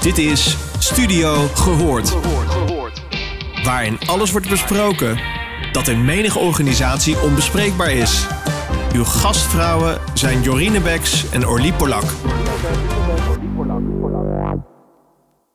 Dit is Studio Gehoord. Waarin alles wordt besproken dat in menige organisatie onbespreekbaar is. Uw gastvrouwen zijn Jorine Beks en Orlie Polak.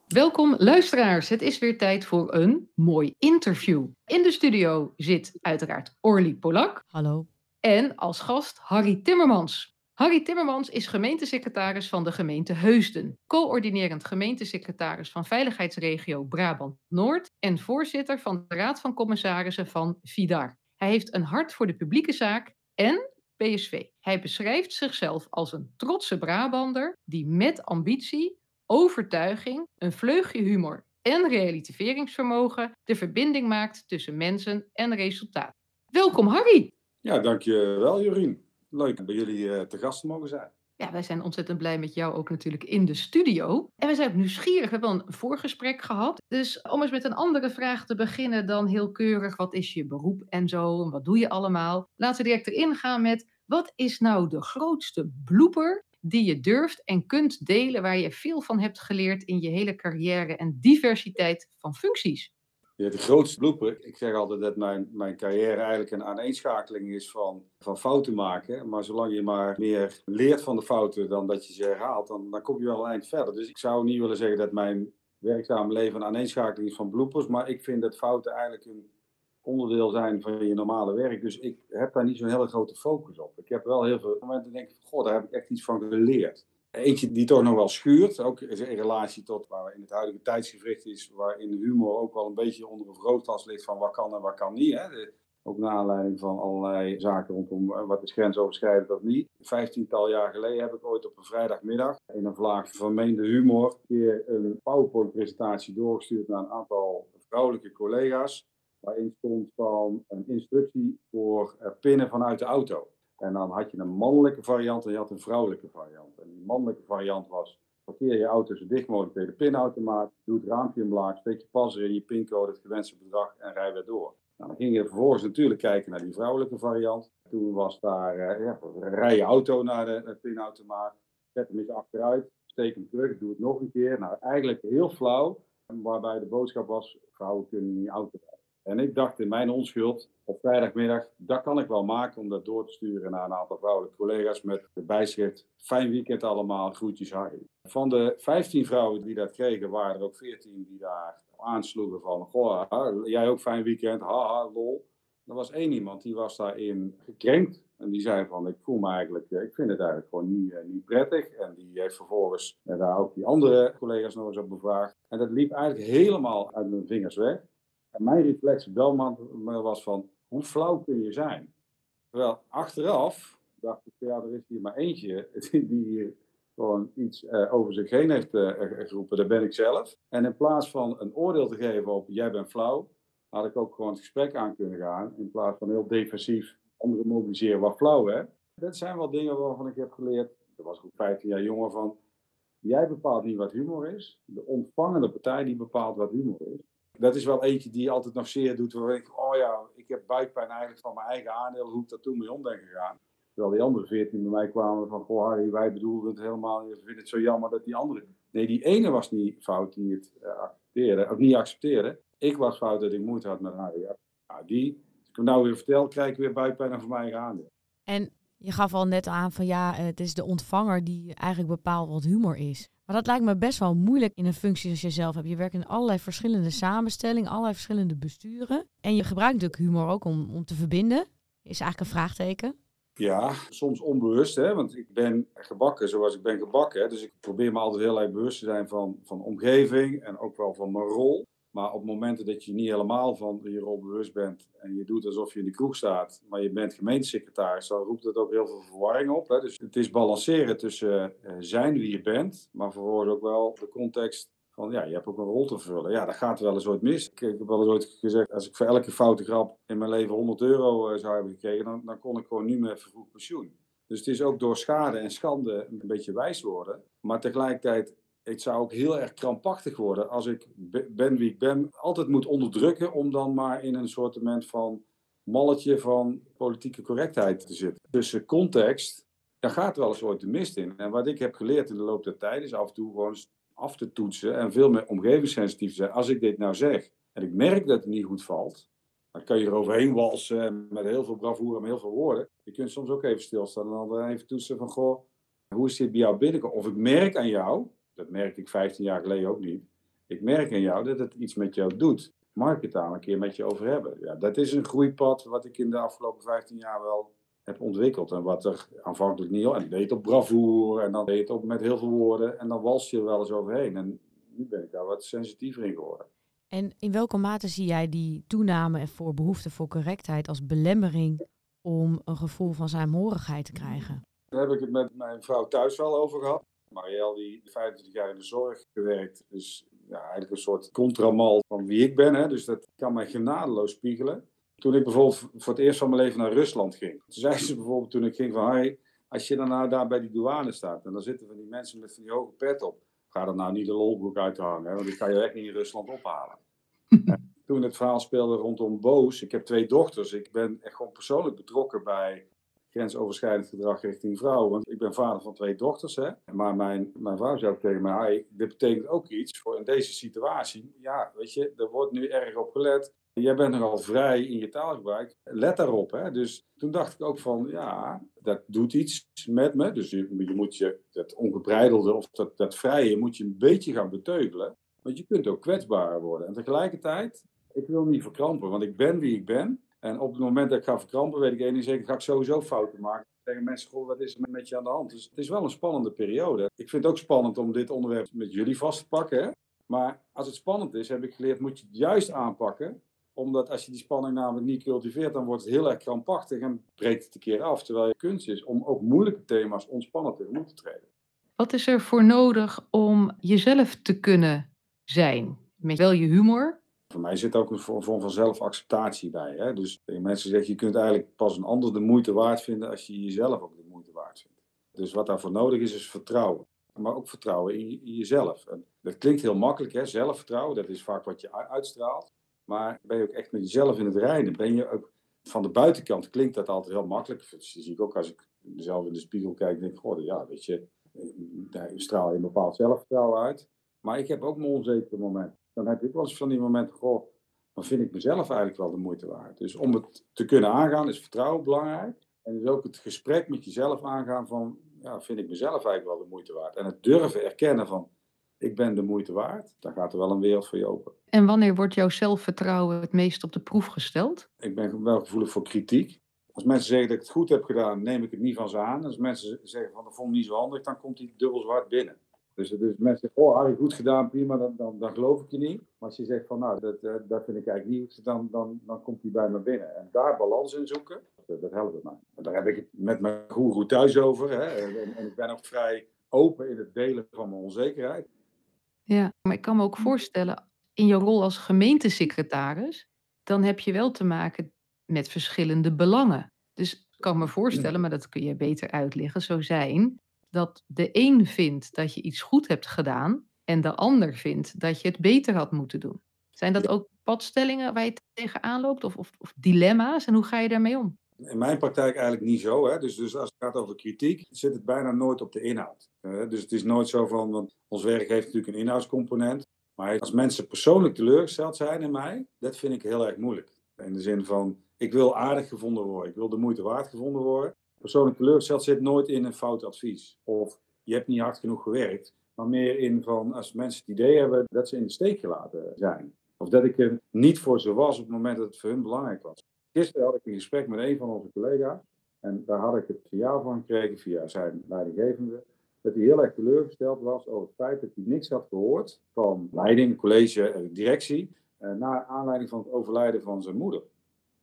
Welkom luisteraars, het is weer tijd voor een mooi interview. In de studio zit uiteraard Orlie Polak Hallo. en als gast Harry Timmermans. Harry Timmermans is gemeentesecretaris van de gemeente Heusden, coördinerend gemeentesecretaris van Veiligheidsregio Brabant-Noord en voorzitter van de Raad van Commissarissen van VIDAR. Hij heeft een hart voor de publieke zaak en PSV. Hij beschrijft zichzelf als een trotse Brabander die met ambitie, overtuiging, een vleugje humor en relativeringsvermogen de verbinding maakt tussen mensen en resultaat. Welkom Harry! Ja, dankjewel Jorien. Leuk bij jullie eh, te gast mogen zijn. Ja, wij zijn ontzettend blij met jou ook natuurlijk in de studio. En we zijn ook nieuwsgierig. We hebben al een voorgesprek gehad. Dus om eens met een andere vraag te beginnen dan heel keurig. Wat is je beroep en zo? En wat doe je allemaal? Laten we direct erin gaan met... Wat is nou de grootste blooper die je durft en kunt delen... waar je veel van hebt geleerd in je hele carrière en diversiteit van functies? De grootste blooper. Ik zeg altijd dat mijn, mijn carrière eigenlijk een aaneenschakeling is van, van fouten maken. Maar zolang je maar meer leert van de fouten dan dat je ze herhaalt, dan, dan kom je wel een eind verder. Dus ik zou niet willen zeggen dat mijn werkzame leven een aaneenschakeling is van bloopers. Maar ik vind dat fouten eigenlijk een onderdeel zijn van je normale werk. Dus ik heb daar niet zo'n hele grote focus op. Ik heb wel heel veel momenten denk ik, goh, daar heb ik echt iets van geleerd. Eentje die toch nog wel schuurt, ook in relatie tot waar in het huidige tijdsgevricht is, waarin humor ook wel een beetje onder een vergrootglas ligt van wat kan en wat kan niet. Hè? Ook naar aanleiding van allerlei zaken rondom eh, wat is grensoverschrijdend of niet. Vijftiental jaar geleden heb ik ooit op een vrijdagmiddag in een vlaag vermeende humor keer een PowerPoint-presentatie doorgestuurd naar een aantal vrouwelijke collega's. Waarin stond van een instructie voor pinnen vanuit de auto. En dan had je een mannelijke variant en je had een vrouwelijke variant. En die mannelijke variant was: parkeer je auto zo dicht mogelijk tegen de pinautomaat, doe het raampje omlaag, steek je pas in je pincode, het gewenste bedrag en rij weer door. Nou, dan ging je vervolgens natuurlijk kijken naar die vrouwelijke variant. Toen was daar, uh, ja, rij je auto naar de, pinautomaat, zet hem eens achteruit, steek hem terug, doe het nog een keer. Nou, eigenlijk heel flauw, waarbij de boodschap was: vrouwen kunnen niet auto. En ik dacht in mijn onschuld op vrijdagmiddag, dat kan ik wel maken om dat door te sturen naar een aantal vrouwelijke collega's met de bijschrift Fijn weekend allemaal, groetjes Harry. Van de 15 vrouwen die dat kregen, waren er ook 14 die daar aansloegen van, goh, jij ook fijn weekend, haha, lol. Er was één iemand die was daarin gekrenkt en die zei van, ik voel me eigenlijk, ik vind het eigenlijk gewoon niet, niet prettig. En die heeft vervolgens daar ook die andere collega's nog eens op bevraagd. En dat liep eigenlijk helemaal uit mijn vingers weg. Mijn reflex wel was van, hoe flauw kun je zijn? Terwijl achteraf dacht ik, ja, er is hier maar eentje die hier gewoon iets uh, over zich heen heeft uh, geroepen. Dat ben ik zelf. En in plaats van een oordeel te geven op, jij bent flauw, had ik ook gewoon het gesprek aan kunnen gaan. In plaats van heel defensief anderen mobiliseren, wat flauw hè. Dat zijn wel dingen waarvan ik heb geleerd, dat was ook 15 jaar jonger van, jij bepaalt niet wat humor is. De ontvangende partij die bepaalt wat humor is. Dat is wel eentje die altijd nog zeer doet. Waar ik, oh ja, ik heb buikpijn eigenlijk van mijn eigen aandeel, hoe ik daar toen mee om ben gegaan. Terwijl die andere veertien bij mij kwamen van, goh Harry, wij bedoelden het helemaal, we vinden het zo jammer dat die andere... Nee, die ene was niet fout die het uh, accepteerde, of niet accepteerde. Ik was fout dat ik moeite had met Harry. Nou, die, als ik hem nou weer vertel, krijg ik weer buikpijn van mijn eigen aandeel. En je gaf al net aan van ja, het is de ontvanger die eigenlijk bepaalt wat humor is. Maar dat lijkt me best wel moeilijk in een functie als je zelf hebt. Je werkt in allerlei verschillende samenstellingen, allerlei verschillende besturen. En je gebruikt natuurlijk humor ook om, om te verbinden. Is eigenlijk een vraagteken. Ja, soms onbewust, hè? want ik ben gebakken zoals ik ben gebakken. Hè? Dus ik probeer me altijd heel erg bewust te zijn van, van omgeving en ook wel van mijn rol. Maar op momenten dat je niet helemaal van je rol bewust bent en je doet alsof je in de kroeg staat, maar je bent gemeentesecretaris, dan roept het ook heel veel verwarring op. Hè? Dus het is balanceren tussen uh, zijn wie je bent, maar vervolgens ook wel de context van ja, je hebt ook een rol te vullen. Ja, dat gaat wel eens ooit mis. Ik, heb wel eens ooit gezegd, als ik voor elke foute grap in mijn leven 100 euro uh, zou hebben gekregen, dan, dan kon ik gewoon niet meer vervroegd pensioen. Dus het is ook door schade en schande een beetje wijs worden. Maar tegelijkertijd ik zou ook heel erg krampachtig worden als ik ben wie ik ben, altijd moet onderdrukken om dan maar in een soort van malletje van politieke correctheid te zitten. Dus context, daar gaat wel eens ooit de mist in. En wat ik heb geleerd in de loop der tijd is af en toe gewoon af te toetsen en veel meer omgevingssensitief zijn. Als ik dit nou zeg en ik merk dat het niet goed valt, dan kan je er overheen walsen met heel veel bravoure en heel veel woorden. Je kunt soms ook even stilstaan en dan even toetsen van, goh, hoe is dit bij jou binnenkomen? Of ik merk aan jou, dat merkte ik 15 jaar geleden ook niet, ik merk aan jou dat het iets met jou doet. Mag ik het daar een keer met je over hebben? Ja, dat is een groeipad wat ik in de afgelopen 15 jaar wel heb ontwikkeld. En wat er aanvankelijk niet... En deed op bravoure en dan deed het ook met heel veel woorden. En dan wals je er wel eens overheen. En nu ben ik daar wat sensitiever in geworden. En in welke mate zie jij die toename voor behoefte voor correctheid als belemmering om een gevoel van saamhorigheid te krijgen? Daar heb ik het met mijn vrouw thuis wel over gehad. Marielle, die 25 jaar in de zorg gewerkt, dus eigenlijk een soort contramal van wie ik ben. Hè. Dus dat kan mij genadeloos spiegelen. Toen ik bijvoorbeeld voor het eerst van mijn leven naar Rusland ging. Toen zei ze bijvoorbeeld toen ik ging van... Hey, als je dan nou daar bij die douane staat en dan zitten van die mensen met van die hoge pet op. Ga er nou niet de lolboek uit hangen, hè, want ik ga je echt niet in Rusland ophalen. toen het verhaal speelde rondom Boos, ik heb twee dochters. Ik ben echt gewoon persoonlijk betrokken bij grensoverschrijdend gedrag richting vrouwen. Want ik ben vader van twee dochters. Hè? Maar mijn, mijn vrouw zei ook tegen mij, dit betekent ook iets voor in deze situatie. Ja, weet je, er wordt nu erg op gelet. Jij bent nogal vrij in je taalgebruik. Let daarop. Hè? Dus toen dacht ik ook van, ja, dat doet iets met me. Dus je, je moet je, dat ongebreidelde of dat, dat vrije moet je een beetje gaan beteugelen. Want je kunt ook kwetsbaar worden. En tegelijkertijd, ik wil niet verkrampen, want ik ben wie ik ben. En op het moment dat ik ga verkrampen, weet ik één ding zeker, ga ik sowieso fouten maken. Tegen mensen, goh, wat is er met je aan de hand? Dus het is wel een spannende periode. Ik vind het ook spannend om dit onderwerp met jullie vast te pakken. Hè? Maar als het spannend is, heb ik geleerd, moet je het juist aanpakken. Omdat als je die spanning namelijk niet cultiveert, dan wordt het heel erg krampachtig en breekt het een keer af. Terwijl je kunst is om ook moeilijke thema's ontspannen tegemoet te treden. Wat is er voor nodig om jezelf te kunnen zijn? Met wel je humor, voor mij zit ook een vorm van zelfacceptatie bij. Hè? Dus mensen zeggen, je kunt eigenlijk pas een ander de moeite waard vinden als je jezelf ook de moeite waard vindt. Dus wat daarvoor nodig is, is vertrouwen. Maar ook vertrouwen in, jezelf. En dat klinkt heel makkelijk, hè? zelfvertrouwen, dat is vaak wat je uitstraalt. Maar ben je ook echt met jezelf in het reinen? Ben je ook van de buitenkant klinkt dat altijd heel makkelijk. Dat zie ik ook als ik mezelf in de spiegel kijk, denk ik, ja, weet je, daar straal je een bepaald zelfvertrouwen uit. Maar ik heb ook mijn onzekere momenten dan heb ik wel eens van die momenten, goh, dan vind ik mezelf eigenlijk wel de moeite waard. Dus om het te kunnen aangaan is vertrouwen belangrijk. En dus ook het gesprek met jezelf aangaan van, ja, vind ik mezelf eigenlijk wel de moeite waard. En het durven erkennen van, ik ben de moeite waard, dan gaat er wel een wereld voor je open. En wanneer wordt jouw zelfvertrouwen het meest op de proef gesteld? Ik ben wel gevoelig voor kritiek. Als mensen zeggen dat ik het goed heb gedaan, neem ik het niet van ze aan. Als mensen zeggen van dat vond ik niet zo handig, dan komt die dubbel zwart binnen. Dus, dus mensen zeggen, oh, Harry, goed gedaan, prima, dan, dan, dan geloof ik je niet. Maar als je zegt van, nou, dat, uh, dat vind ik eigenlijk niet goed, dan, dan, dan komt hij bij me binnen. En daar balans in zoeken, dat, dat helpt mij. En daar heb ik het met mijn goeroe thuis over. Hè? En, en, ik ben ook vrij open in het delen van mijn onzekerheid. Ja, maar ik kan me ook voorstellen, in je rol als gemeentesecretaris, dan heb je wel te maken met verschillende belangen. Dus ik kan me voorstellen, maar dat kun je beter uitleggen, zo zijn dat de een vindt dat je iets goed hebt gedaan en de ander vindt dat je het beter had moeten doen. Zijn dat ook padstellingen waar je tegenaan loopt of, of, of dilemma's en hoe ga je daarmee om? In mijn praktijk eigenlijk niet zo. Hè? Dus, dus als het gaat over kritiek, zit het bijna nooit op de inhoud. Uh, dus het is nooit zo van, want ons werk heeft natuurlijk een inhoudscomponent. Maar als mensen persoonlijk teleurgesteld zijn in mij, dat vind ik heel erg moeilijk. In de zin van, ik wil aardig gevonden worden, ik wil de moeite waard gevonden worden persoonlijk teleurgesteld zit nooit in een fout advies. Of je hebt niet hard genoeg gewerkt. Maar meer in van als mensen het idee hebben dat ze in de steek gelaten zijn. Of dat ik er niet voor ze was op het moment dat het voor hun belangrijk was. Gisteren had ik een gesprek met een van onze collega's. En daar had ik het signaal van gekregen via zijn leidinggevende. Dat hij heel erg teleurgesteld was over het feit dat hij niks had gehoord van leiding, college en directie. Eh, naar aanleiding van het overlijden van zijn moeder.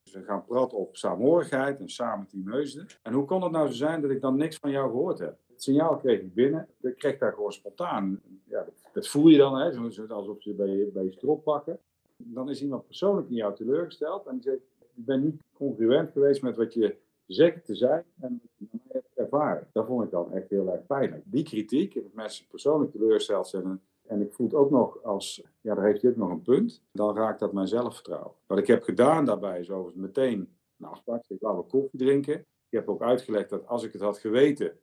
Dus we gaan praten op saamhorigheid en samen teamheusden. En hoe kon het nou zo zijn dat ik dan niks van jou gehoord heb? Het signaal kreeg ik binnen. Ik kreeg daar gewoon spontaan. Ja, dat, voel je dan, hè, alsof ze bij je, bij je strop pakken. Dan is iemand persoonlijk in jou teleurgesteld. En die zegt, ik ben niet congruent geweest met wat je zegt te zijn en wat je hebt ervaren. Dat vond ik dan echt heel erg pijnlijk. Die kritiek, dat mensen persoonlijk teleurgesteld zijn en ik voel het ook nog als, ja, daar heeft hij ook nog een punt. Dan raakt dat mijn zelfvertrouwen. Wat ik heb gedaan daarbij is overigens meteen een afspraak. Ik laat we koffie drinken. Ik heb ook uitgelegd dat als ik het had geweten,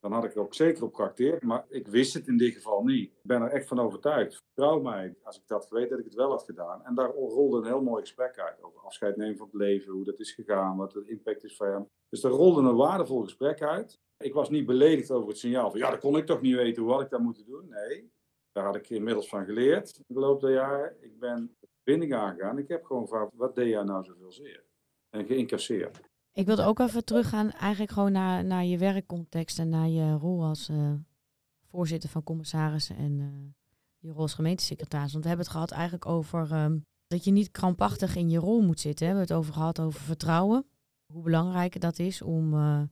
dan had ik er ook zeker op geacteerd. Maar ik wist het in dit geval niet. Ik ben er echt van overtuigd. Vertrouw mij, als ik dat geweten dat ik het wel had gedaan. En daar rolde een heel mooi gesprek uit. Over afscheid nemen van het leven, hoe dat is gegaan, wat de impact is voor hem. Dus er rolde een waardevol gesprek uit. Ik was niet beledigd over het signaal van ja, dat kon ik toch niet weten hoe had ik dat moeten doen. Nee, daar had ik inmiddels van geleerd in de loop der jaren. Ik ben binding aangegaan. Ik heb gewoon gevraagd, wat deed jij nou zoveel zeer? En geïncasseerd. Ik wilde ook even teruggaan eigenlijk gewoon naar, naar je werkcontext en naar je rol als uh, voorzitter van commissarissen en uh, je rol als gemeentesecretaris. Want we hebben het gehad eigenlijk over um, dat je niet krampachtig in je rol moet zitten. We hebben het over gehad over vertrouwen. Hoe belangrijk dat is om uh,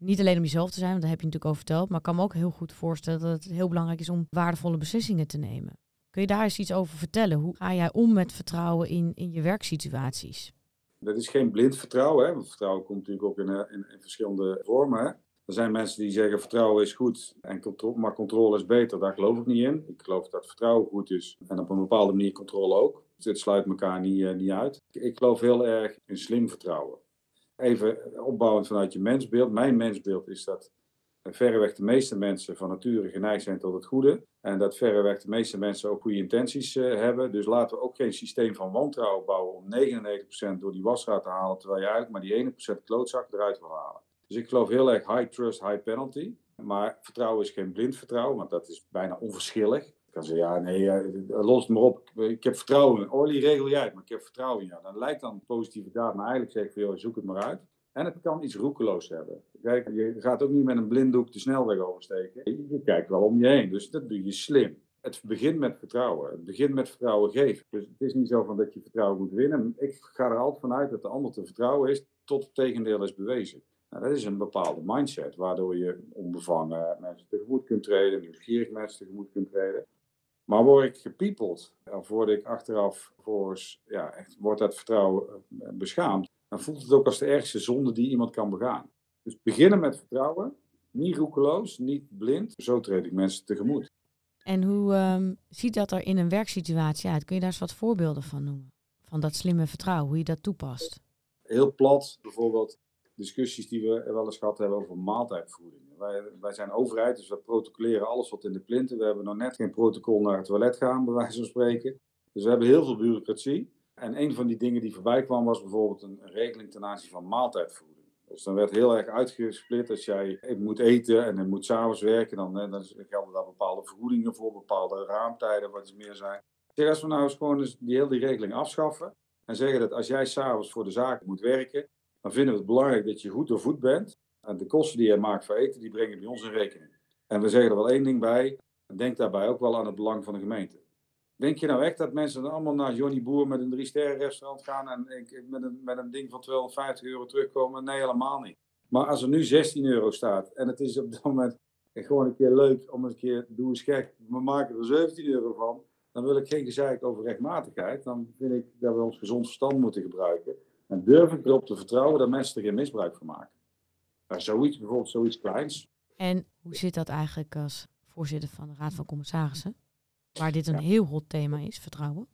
niet alleen om jezelf te zijn, want daar heb je natuurlijk over verteld. Maar ik kan me ook heel goed voorstellen dat het heel belangrijk is om waardevolle beslissingen te nemen. Kun je daar eens iets over vertellen? Hoe ga jij om met vertrouwen in, in je werksituaties? Dat is geen blind vertrouwen, hè? want vertrouwen komt natuurlijk ook in, eh, in, verschillende vormen. Er zijn mensen die zeggen vertrouwen is goed, en contro maar controle is beter. Daar geloof ik niet in. Ik geloof dat vertrouwen goed is en op een bepaalde manier controle ook. Dus dit sluit elkaar niet, uh, niet uit. Ik geloof heel erg in slim vertrouwen. Even opbouwend vanuit je mensbeeld. Mijn mensbeeld is dat verreweg de meeste mensen van nature geneigd zijn tot het goede. En dat verreweg de meeste mensen ook goede intenties uh, hebben. Dus laten we ook geen systeem van wantrouwen bouwen om 99% door die wasraad te halen, terwijl je eigenlijk maar die 1% klootzak eruit wil halen. Dus ik geloof heel erg high trust, high penalty. Maar vertrouwen is geen blind vertrouwen, want dat is bijna onverschillig. Ik kan zeggen, ja, nee, uh, los het maar op. Ik heb vertrouwen in. Orly, regel jij het, maar ik heb vertrouwen in jou. Dan lijkt dan positieve daad, maar eigenlijk zeg ik van, joh, zoek het maar uit. En het kan iets roekeloos hebben. Kijk, je gaat ook niet met een blinddoek de snelweg oversteken. Je kijkt wel om je heen, dus dat doe je slim. Het begint met vertrouwen. Het begint met vertrouwen geven. Dus het is niet zo van dat je vertrouwen moet winnen. Ik ga er altijd vanuit dat de ander te vertrouwen is tot het tegendeel is bewezen. Nou, dat is een bepaalde mindset, waardoor je onbevangen mensen tegemoet kunt treden, nieuwsgierig mensen tegemoet kunt treden. Maar word ik gepiepeld, of word ik achteraf voor, ja, echt, wordt dat vertrouwen eh, beschaamd, dan voelt het ook als de ergste zonde die iemand kan begaan. Dus beginnen met vertrouwen, niet roekeloos, niet blind. Zo treed ik mensen tegemoet. En hoe um, ziet dat er in een werksituatie uit? Kun je daar eens wat voorbeelden van noemen? Van dat slimme vertrouwen, hoe je dat toepast? Heel plat, bijvoorbeeld discussies die we wel eens gehad hebben over maaltijdvoeding. Wij, wij zijn overheid, dus we protocoleren alles wat in de plinten. We hebben nog net geen protocol naar het toilet gaan, bij wijze van spreken. Dus we hebben heel veel bureaucratie. En een van die dingen die voorbij kwam was bijvoorbeeld een regeling ten aanzien van maaltijdvoeding. Dus dan werd heel erg uitgesplit. Als jij moet eten en dan moet s'avonds werken, dan, dan gelden daar bepaalde vergoedingen voor, bepaalde raamtijden, wat is meer zijn. Zeg, als we nou eens gewoon die hele regeling afschaffen en zeggen dat als jij s'avonds voor de zaak moet werken, dan vinden we het belangrijk dat je goed doorvoed bent. En de kosten die je maakt voor eten, die brengen bij ons in rekening. En we zeggen er wel één ding bij, en denk daarbij ook wel aan het belang van de gemeente. Denk je nou echt dat mensen dan allemaal naar Johnny Boer met een drie-sterren restaurant gaan en met een, met een ding van 250 euro terugkomen? Nee, helemaal niet. Maar als er nu 16 euro staat en het is op dat moment gewoon een keer leuk om een keer, doe eens gek, we maken er 17 euro van, dan wil ik geen gezeik over rechtmatigheid. Dan vind ik dat we ons gezond verstand moeten gebruiken. En durf ik erop te vertrouwen dat mensen er geen misbruik van maken. Nou, zoiets, bijvoorbeeld zoiets kleins. En hoe zit dat eigenlijk als voorzitter van de Raad van Commissarissen? Waar dit een heel hot thema is, vertrouwen.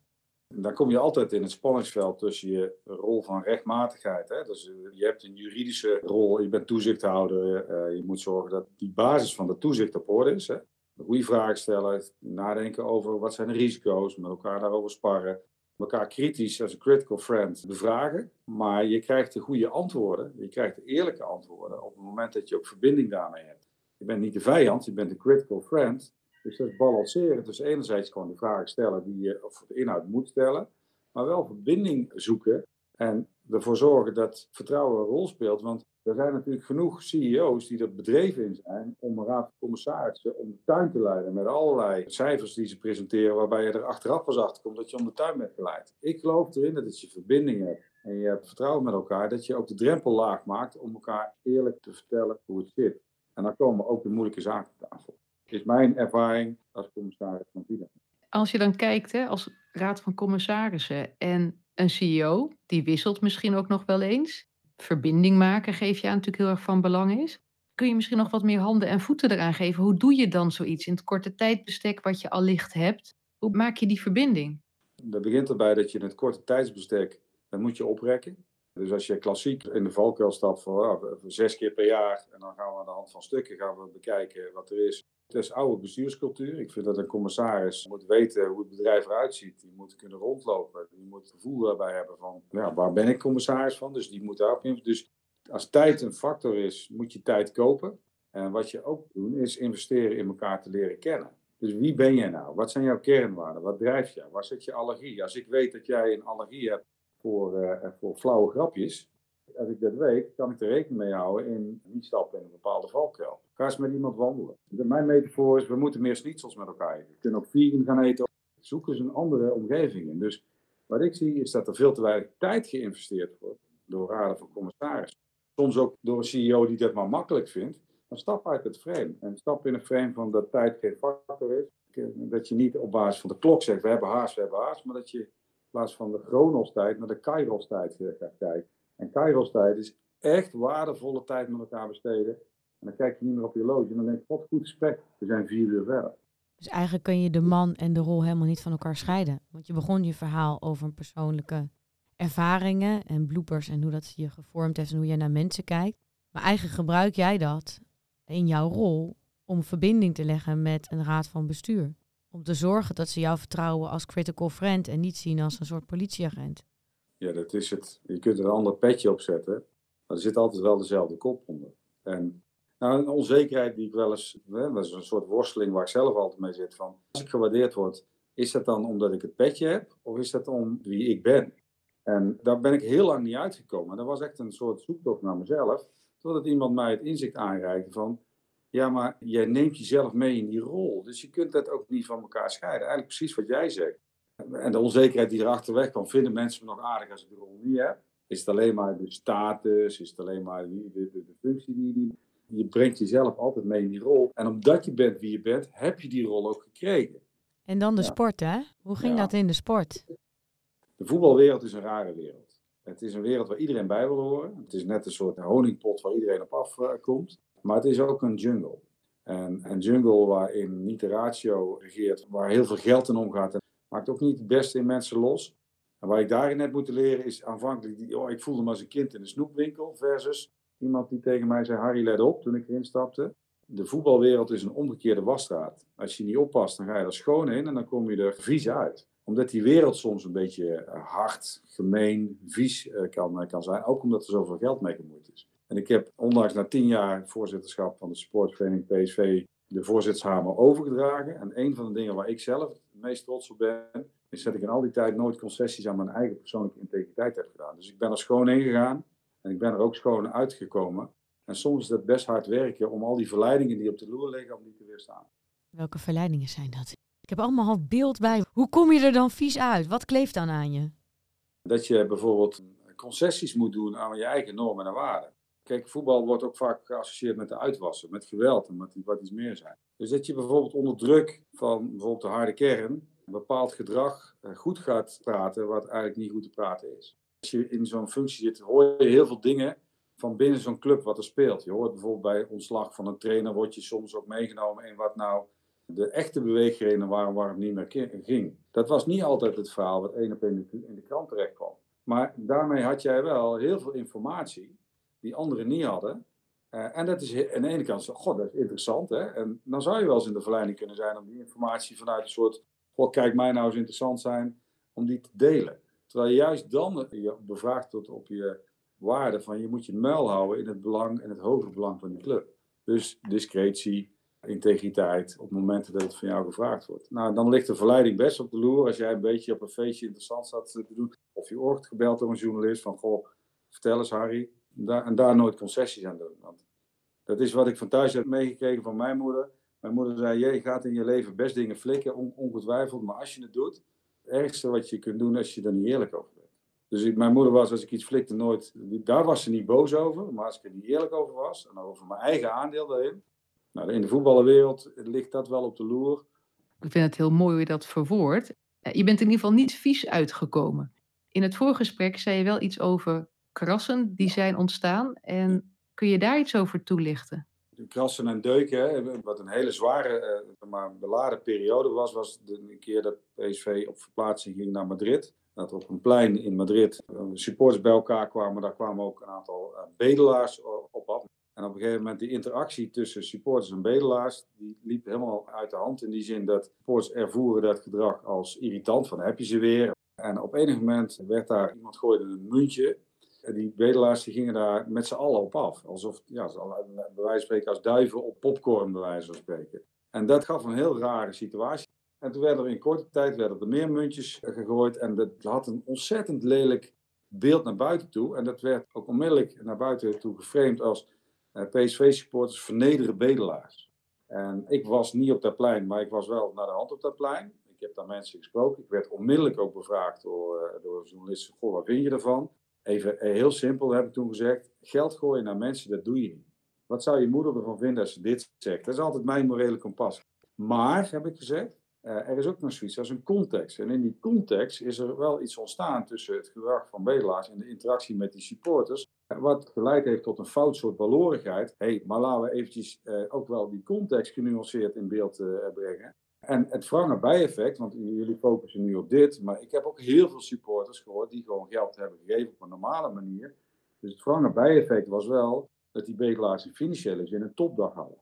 Dan kom je altijd in het spanningsveld tussen je rol van rechtmatigheid. Hè? Dus eh, je hebt een juridische rol, je bent toezichthouder. Uh, je moet zorgen dat die basis van de toezicht op orde is. Hè? Goede vragen stellen, nadenken over wat zijn de risico's, met elkaar daarover sparren. Elkaar kritisch als een critical friend bevragen. Maar je krijgt de goede antwoorden, je krijgt de eerlijke antwoorden op het moment dat je ook verbinding daarmee hebt. Je bent niet de vijand, je bent een critical friend. Dus dat is balanceren. Dus enerzijds gewoon de vragen stellen die je of de inhoud moet stellen, maar wel verbinding zoeken en ervoor zorgen dat vertrouwen een rol speelt. Want er zijn natuurlijk genoeg CEO's die er bedreven in zijn om een raad van commissarissen om de tuin te leiden met allerlei cijfers die ze presenteren, waarbij je er achteraf pas achter komt dat je om de tuin bent geleid. Ik geloof erin dat als je verbinding hebt en je hebt vertrouwen met elkaar, dat je ook de drempel laag maakt om elkaar eerlijk te vertellen hoe het zit. En dan komen ook de moeilijke zaken op tafel is mijn ervaring als commissaris van VIDA. Als je dan kijkt hè, als raad van commissarissen en een CEO, die wisselt misschien ook nog wel eens. Verbinding maken geef je aan natuurlijk heel erg van belang is. Kun je misschien nog wat meer handen en voeten eraan geven? Hoe doe je dan zoiets in het korte tijdbestek wat je al licht hebt? Hoe maak je die verbinding? Dat begint erbij dat je in het korte tijdsbestek, dat moet je oprekken. Dus als je klassiek in de valkuil stapt voor zes keer per jaar en dan gaan we aan de hand van stukken gaan we bekijken wat er is. Het is oude bestuurscultuur. Ik vind dat een commissaris moet weten hoe het bedrijf eruit ziet. Die moet kunnen rondlopen. Die moet het gevoel daarbij hebben van, ja, waar ben ik commissaris van? Dus die moet daarop in. Dus als tijd een factor is, moet je tijd kopen. En wat je ook doet, is investeren in elkaar te leren kennen. Dus wie ben jij nou? Wat zijn jouw kernwaarden? Wat drijft je? Waar zit je allergie? Als ik weet dat jij een allergie hebt voor, uh, voor flauwe grapjes, als ik dat weet, kan ik er rekening mee houden in niet stappen in een bepaalde valkuil. Ga eens met iemand wandelen. Mijn metafoor is, we moeten meer schnitzels met elkaar. We kunnen ook vegan gaan eten. Zoek eens een andere omgeving in. Dus wat ik zie, is dat er veel te weinig tijd geïnvesteerd wordt door raden van commissarissen. Soms ook door een CEO die dat maar makkelijk vindt. Maar stap uit het frame. En stap in een frame van dat tijd geen factor is. Dat je niet op basis van de klok zegt, we hebben haast, we hebben haast. Maar dat je in plaats van de chronos-tijd naar de kairos-tijd gaat kijken. En kairos-tijd is echt waardevolle tijd met elkaar besteden. En dan kijk je niet meer op je loodje en dan denk je, wat goed gesprek, we zijn vier uur verder. Dus eigenlijk kun je de man en de rol helemaal niet van elkaar scheiden. Want je begon je verhaal over persoonlijke ervaringen en bloepers en hoe dat je gevormd heeft en hoe je naar mensen kijkt. Maar eigenlijk gebruik jij dat in jouw rol om verbinding te leggen met een raad van bestuur. Om te zorgen dat ze jou vertrouwen als critical friend en niet zien als een soort politieagent. Ja, dat is het. Je kunt er een ander petje op zetten, maar er zit altijd wel dezelfde kop onder. En nou, een onzekerheid die ik wel eens, hè, dat is een soort worsteling waar ik zelf altijd mee zit van, als ik gewaardeerd word, is dat dan omdat ik het petje heb of is dat om wie ik ben? En daar ben ik heel lang niet uitgekomen. Dat was echt een soort zoektocht naar mezelf. Totdat iemand mij het inzicht aanreikte van, ja, maar jij neemt jezelf mee in die rol. Dus je kunt dat ook niet van elkaar scheiden. Eigenlijk precies wat jij zegt. En de onzekerheid die erachter weg kwam, vinden mensen me nog aardig als ik de rol niet heb? Is het alleen maar de status? Is het alleen maar de, de, de, functie die, die... Je brengt jezelf altijd mee in die rol. En omdat je bent wie je bent, heb je die rol ook gekregen. En dan de sport, hè? Hoe ging dat in de sport? De voetbalwereld is een rare wereld. Het is een wereld waar iedereen bij wil horen. Het is net een soort honingpot waar iedereen op afkomt. maar het is ook een jungle. En een jungle waarin niet de ratio regeert, waar heel veel geld in omgaat. En maakt ook niet het beste in mensen los. En waar ik daarin net moet leren is aanvankelijk, die, oh, ik voelde me als een kind in een snoepwinkel versus iemand die tegen mij zei, Harry let op toen ik erin stapte. De voetbalwereld is een omgekeerde wasstraat. Als je niet oppast, dan ga je er schoon in en dan kom je er vies uit omdat die wereld soms een beetje eh, hard, gemeen, vies eh, kan, eh, kan zijn. Ook omdat er zoveel geld mee gemoeid is. En ik heb ondanks na tien jaar voorzitterschap van de sportvereniging PSV de voorzittershamer overgedragen. En een van de dingen waar ik zelf meest trots op ben, is dat ik in al die tijd nooit concessies aan mijn eigen persoonlijke integriteit heb gedaan. Dus ik ben er schoon in gegaan en ik ben er ook schoon uitgekomen. En soms is het best hard werken om al die verleidingen die op de loer liggen, om die te weerstaan. Welke verleidingen zijn dat? Ik heb allemaal half beeld bij. Hoe kom je er dan vies uit? Wat kleeft dan aan je? Dat je bijvoorbeeld concessies moet doen aan je eigen normen en waarden. Kijk, voetbal wordt ook vaak geassocieerd met de uitwassen, met geweld en met wat iets meer zijn. Dus dat je bijvoorbeeld onder druk van bijvoorbeeld de harde kern een bepaald gedrag eh, goed gaat praten, wat eigenlijk niet goed te praten is. Als je in zo'n functie zit, hoor je heel veel dingen van binnen zo'n club wat er speelt. Je hoort bijvoorbeeld bij ontslag van een trainer, word je soms ook meegenomen in wat nou de echte beweegredenen waren waar het niet meer ging. Dat was niet altijd het verhaal wat één op één in de krant terecht kwam. Maar daarmee had jij wel heel veel informatie die anderen niet hadden. Uh, en dat is aan de ene kant, god, dat is interessant. Hè? En dan zou je wel eens in de verleiding kunnen zijn om die informatie vanuit een soort, god, kijk mij nou eens interessant zijn, om die te delen. Terwijl je juist dan je bevraagd wordt op je waarde van je moet je muil houden in het belang en het hoger belang van die club. Dus discretie, integriteit op momenten dat het van jou gevraagd wordt. Nou, dan ligt de verleiding best op de loer als jij een beetje op een feestje interessant staat te doen. Of je wordt gebeld door een journalist van, goh, vertel eens Harry. En daar nooit concessies aan doen. Want dat is wat ik van thuis heb meegekregen van mijn moeder. Mijn moeder zei, je gaat in je leven best dingen flikken, ongetwijfeld. Maar als je het doet, het ergste wat je kunt doen als je er niet eerlijk over bent. Dus mijn moeder was, als ik iets flikte, nooit, daar was ze niet boos over. Maar als ik er niet eerlijk over was, en over mijn eigen aandeel daarin, nou, in de voetballenwereld ligt dat wel op de loer. Ik vind het heel mooi hoe je dat verwoordt. Eh, je bent in ieder geval niet vies uitgekomen. In het voorgesprek zei je wel iets over krassen die zijn ontstaan. En kun je daar iets over toelichten? De krassen en deuken, wat een hele zware, uh, maar beladen periode was, was de een keer dat PSV op verplaatsing ging naar Madrid. dat op een plein in Madrid supporters bij elkaar kwamen. Daar kwamen ook een aantal bedelaars op af. En op een gegeven moment die interactie tussen supporters en bedelaars, die liep helemaal uit de hand. In die zin dat supporters ervoeren dat gedrag als irritant, van heb je ze weer. En op enig moment werd daar, iemand gooide een muntje. Die bedelaars die gingen daar met z'n allen op af. Alsof, ja, bij wijze van spreken als duiven op popcorn, bij wijze van spreken. En dat gaf een heel rare situatie. En toen werden er in korte tijd werden er meer muntjes gegooid. En dat had een ontzettend lelijk beeld naar buiten toe. En dat werd ook onmiddellijk naar buiten toe geframed als eh, PSV-supporters vernederen bedelaars. En ik was niet op dat plein, maar ik was wel naar de hand op dat plein. Ik heb daar mensen gesproken. Ik werd onmiddellijk ook bevraagd door, uh, door journalisten. Goh, wat vind je ervan? Even eh, heel simpel heb ik toen gezegd. Geld gooien naar mensen, dat doe je niet. Wat zou je moeder ervan vinden als ze dit zegt? Dat is altijd mijn morele kompas. Maar, heb ik gezegd, uh, er is ook nog zoiets als een context. En in die context is er wel iets ontstaan tussen het gedrag van bedelaars en de interactie met die supporters. Wat geleid heeft tot een fout soort balorigheid. hey, maar laten we eventjes ook wel die context genuanceerd in beeld brengen. En het wrange bijeffect, want jullie focussen nu op dit, maar ik heb ook heel veel supporters gehoord die gewoon geld hebben gegeven op een normale manier. Dus het wrange bijeffect was wel dat die bedelaars in financiële zin een topdag hadden.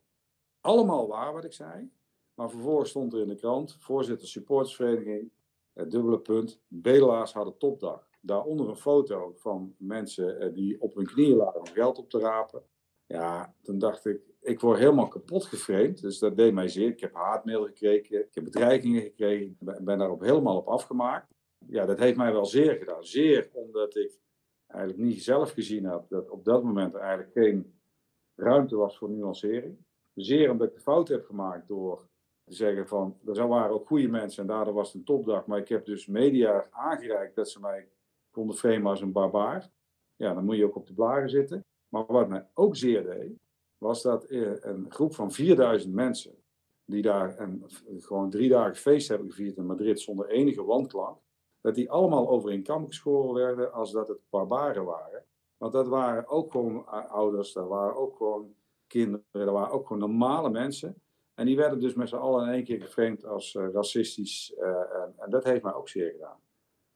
Allemaal waar wat ik zei, maar vervolgens stond er in de krant, voorzitter supportersvereniging, het dubbele punt, bedelaars hadden topdag. Daaronder een foto van mensen eh, die op hun knieën lagen om geld op te rapen. Ja, toen dacht ik, ik word helemaal kapot geframed. Dus dat deed mij zeer. Ik heb haatmail gekregen, ik heb bedreigingen gekregen. Ik ben daarop helemaal op afgemaakt. Ja, dat heeft mij wel zeer gedaan. Zeer omdat ik eigenlijk niet zelf gezien heb dat op dat moment eigenlijk geen ruimte was voor nuancering. Zeer omdat ik de fout heb gemaakt door te zeggen van, er waren ook goede mensen en daardoor was het een topdag. Maar ik heb dus media aangereikt dat ze mij konden framen als een barbaar. Ja, dan moet je ook op de blaren zitten. Maar wat mij ook zeer deed, was dat eh, een groep van 4000 mensen, die daar een, gewoon drie dagen feest hebben gevierd in Madrid zonder enige wanklank, dat die allemaal over een kam geschoren werden als dat het barbaren waren. Want dat waren ook gewoon ouders, dat waren ook gewoon kinderen, dat waren ook gewoon normale mensen. En die werden dus met z'n allen in één keer geframed als uh, racistisch. En, en, dat heeft mij ook zeer gedaan.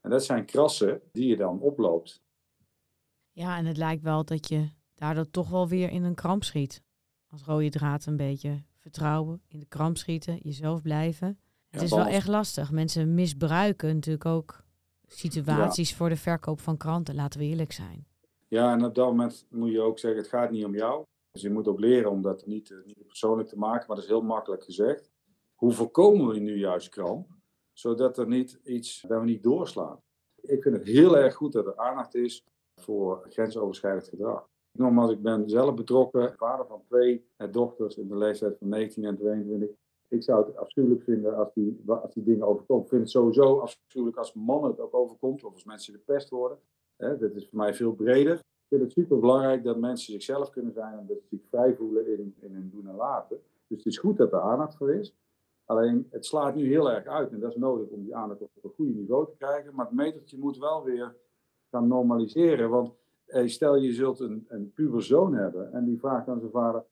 En dat zijn krassen die je dan oploopt. Ja, en het lijkt wel dat je daardoor toch wel weer in een kramp schiet. Als rode draad een beetje vertrouwen, in de kramp schieten, jezelf blijven. Het is wel echt lastig. Mensen misbruiken natuurlijk ook situaties voor de verkoop van kranten, laten we eerlijk zijn. Ja, en op dat moment moet je ook zeggen, het gaat niet om jou. Dus je moet ook leren om dat niet, niet persoonlijk te maken, maar dat is heel makkelijk gezegd. Hoe voorkomen we nu juist kramp? Zodat er niet iets, dat we niet doorslaan. Ik vind het heel erg goed dat er aandacht is voor grensoverschrijdend gedrag. Nogmaals, ik ben zelf betrokken, vader van twee dochters in de leeftijd van 19 en 22. Ik zou het afschuwelijk vinden als die, als die dingen overkomen. Ik vind het sowieso afschuwelijk als mannen het ook overkomt, of als mensen gepest worden. dat is voor mij veel breder. Ik vind het super belangrijk dat mensen zichzelf kunnen zijn en dat ze zich vrij voelen in, in hun doen en laten. Dus het is goed dat er aandacht voor is. Alleen het slaat nu heel erg uit en dat is nodig om die aandacht op een goede niveau te krijgen. Maar het metertje moet wel weer gaan normaliseren. Want stel je zult een, een puberzoon hebben en die vraagt aan zijn vader: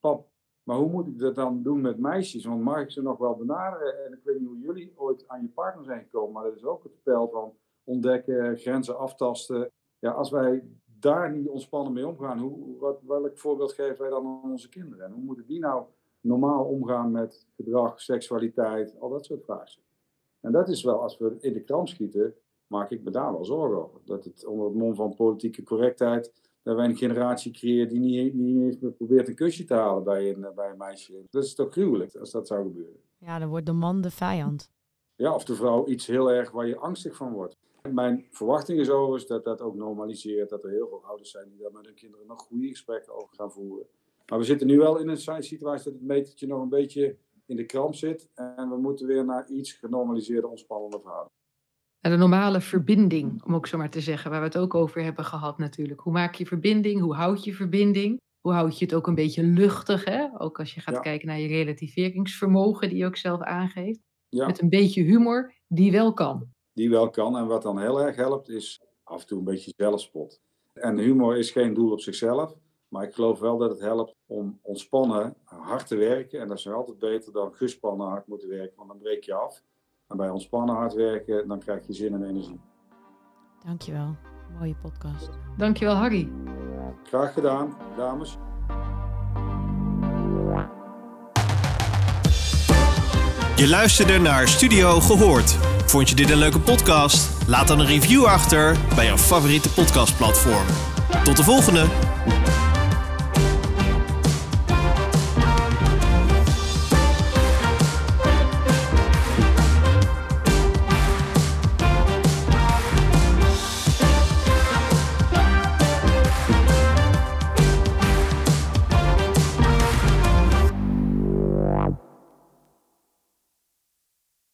Pap, maar hoe moet ik dat dan doen met meisjes? Want mag ik ze nog wel benaderen? En ik weet niet hoe jullie ooit aan je partner zijn gekomen, maar dat is ook het spel van ontdekken, grenzen aftasten. Ja, als wij daar niet ontspannen mee omgaan, hoe, wat, welk voorbeeld geven wij dan aan onze kinderen? En hoe moeten die nou normaal omgaan met gedrag, seksualiteit, al dat soort vragen? En dat is wel, als we in de kram schieten, maak ik me daar wel zorgen over. Dat het onder het mom van politieke correctheid, dat wij een generatie creëren die niet, niet eens meer probeert een kusje te halen bij een, bij een meisje. Dat is toch gruwelijk als dat zou gebeuren. Ja, dan wordt de man de vijand. Ja, of de vrouw iets heel erg waar je angstig van wordt. Mijn verwachting is overigens dat dat ook normaliseert. Dat er heel veel ouders zijn die daar met hun kinderen nog goede gesprekken over gaan voeren. Maar we zitten nu wel in een situatie dat het metertje nog een beetje in de kramp zit. En we moeten weer naar iets genormaliseerde, ontspannende verhouding de normale verbinding, om ook zo maar te zeggen, waar we het ook over hebben gehad natuurlijk. Hoe maak je verbinding? Hoe houd je verbinding? Hoe houd je het ook een beetje luchtig? Hè? Ook als je gaat kijken naar je relativeringsvermogen, die je ook zelf aangeeft. Met een beetje humor, die wel kan. Die wel kan. En wat dan heel erg helpt, is af en toe een beetje zelfspot. En humor is geen doel op zichzelf. Maar ik geloof wel dat het helpt om ontspannen hard te werken. En dat is altijd beter dan gespannen hard moeten werken, want dan breek je af. En bij ontspannen hard werken, dan krijg je zin en energie. Dankjewel. Mooie podcast. Dankjewel, Harry. Graag gedaan, dames. Je luisterde naar Studio Gehoord. Vond je dit een leuke podcast? Laat dan een review achter bij jouw favoriete podcastplatform. Tot de volgende!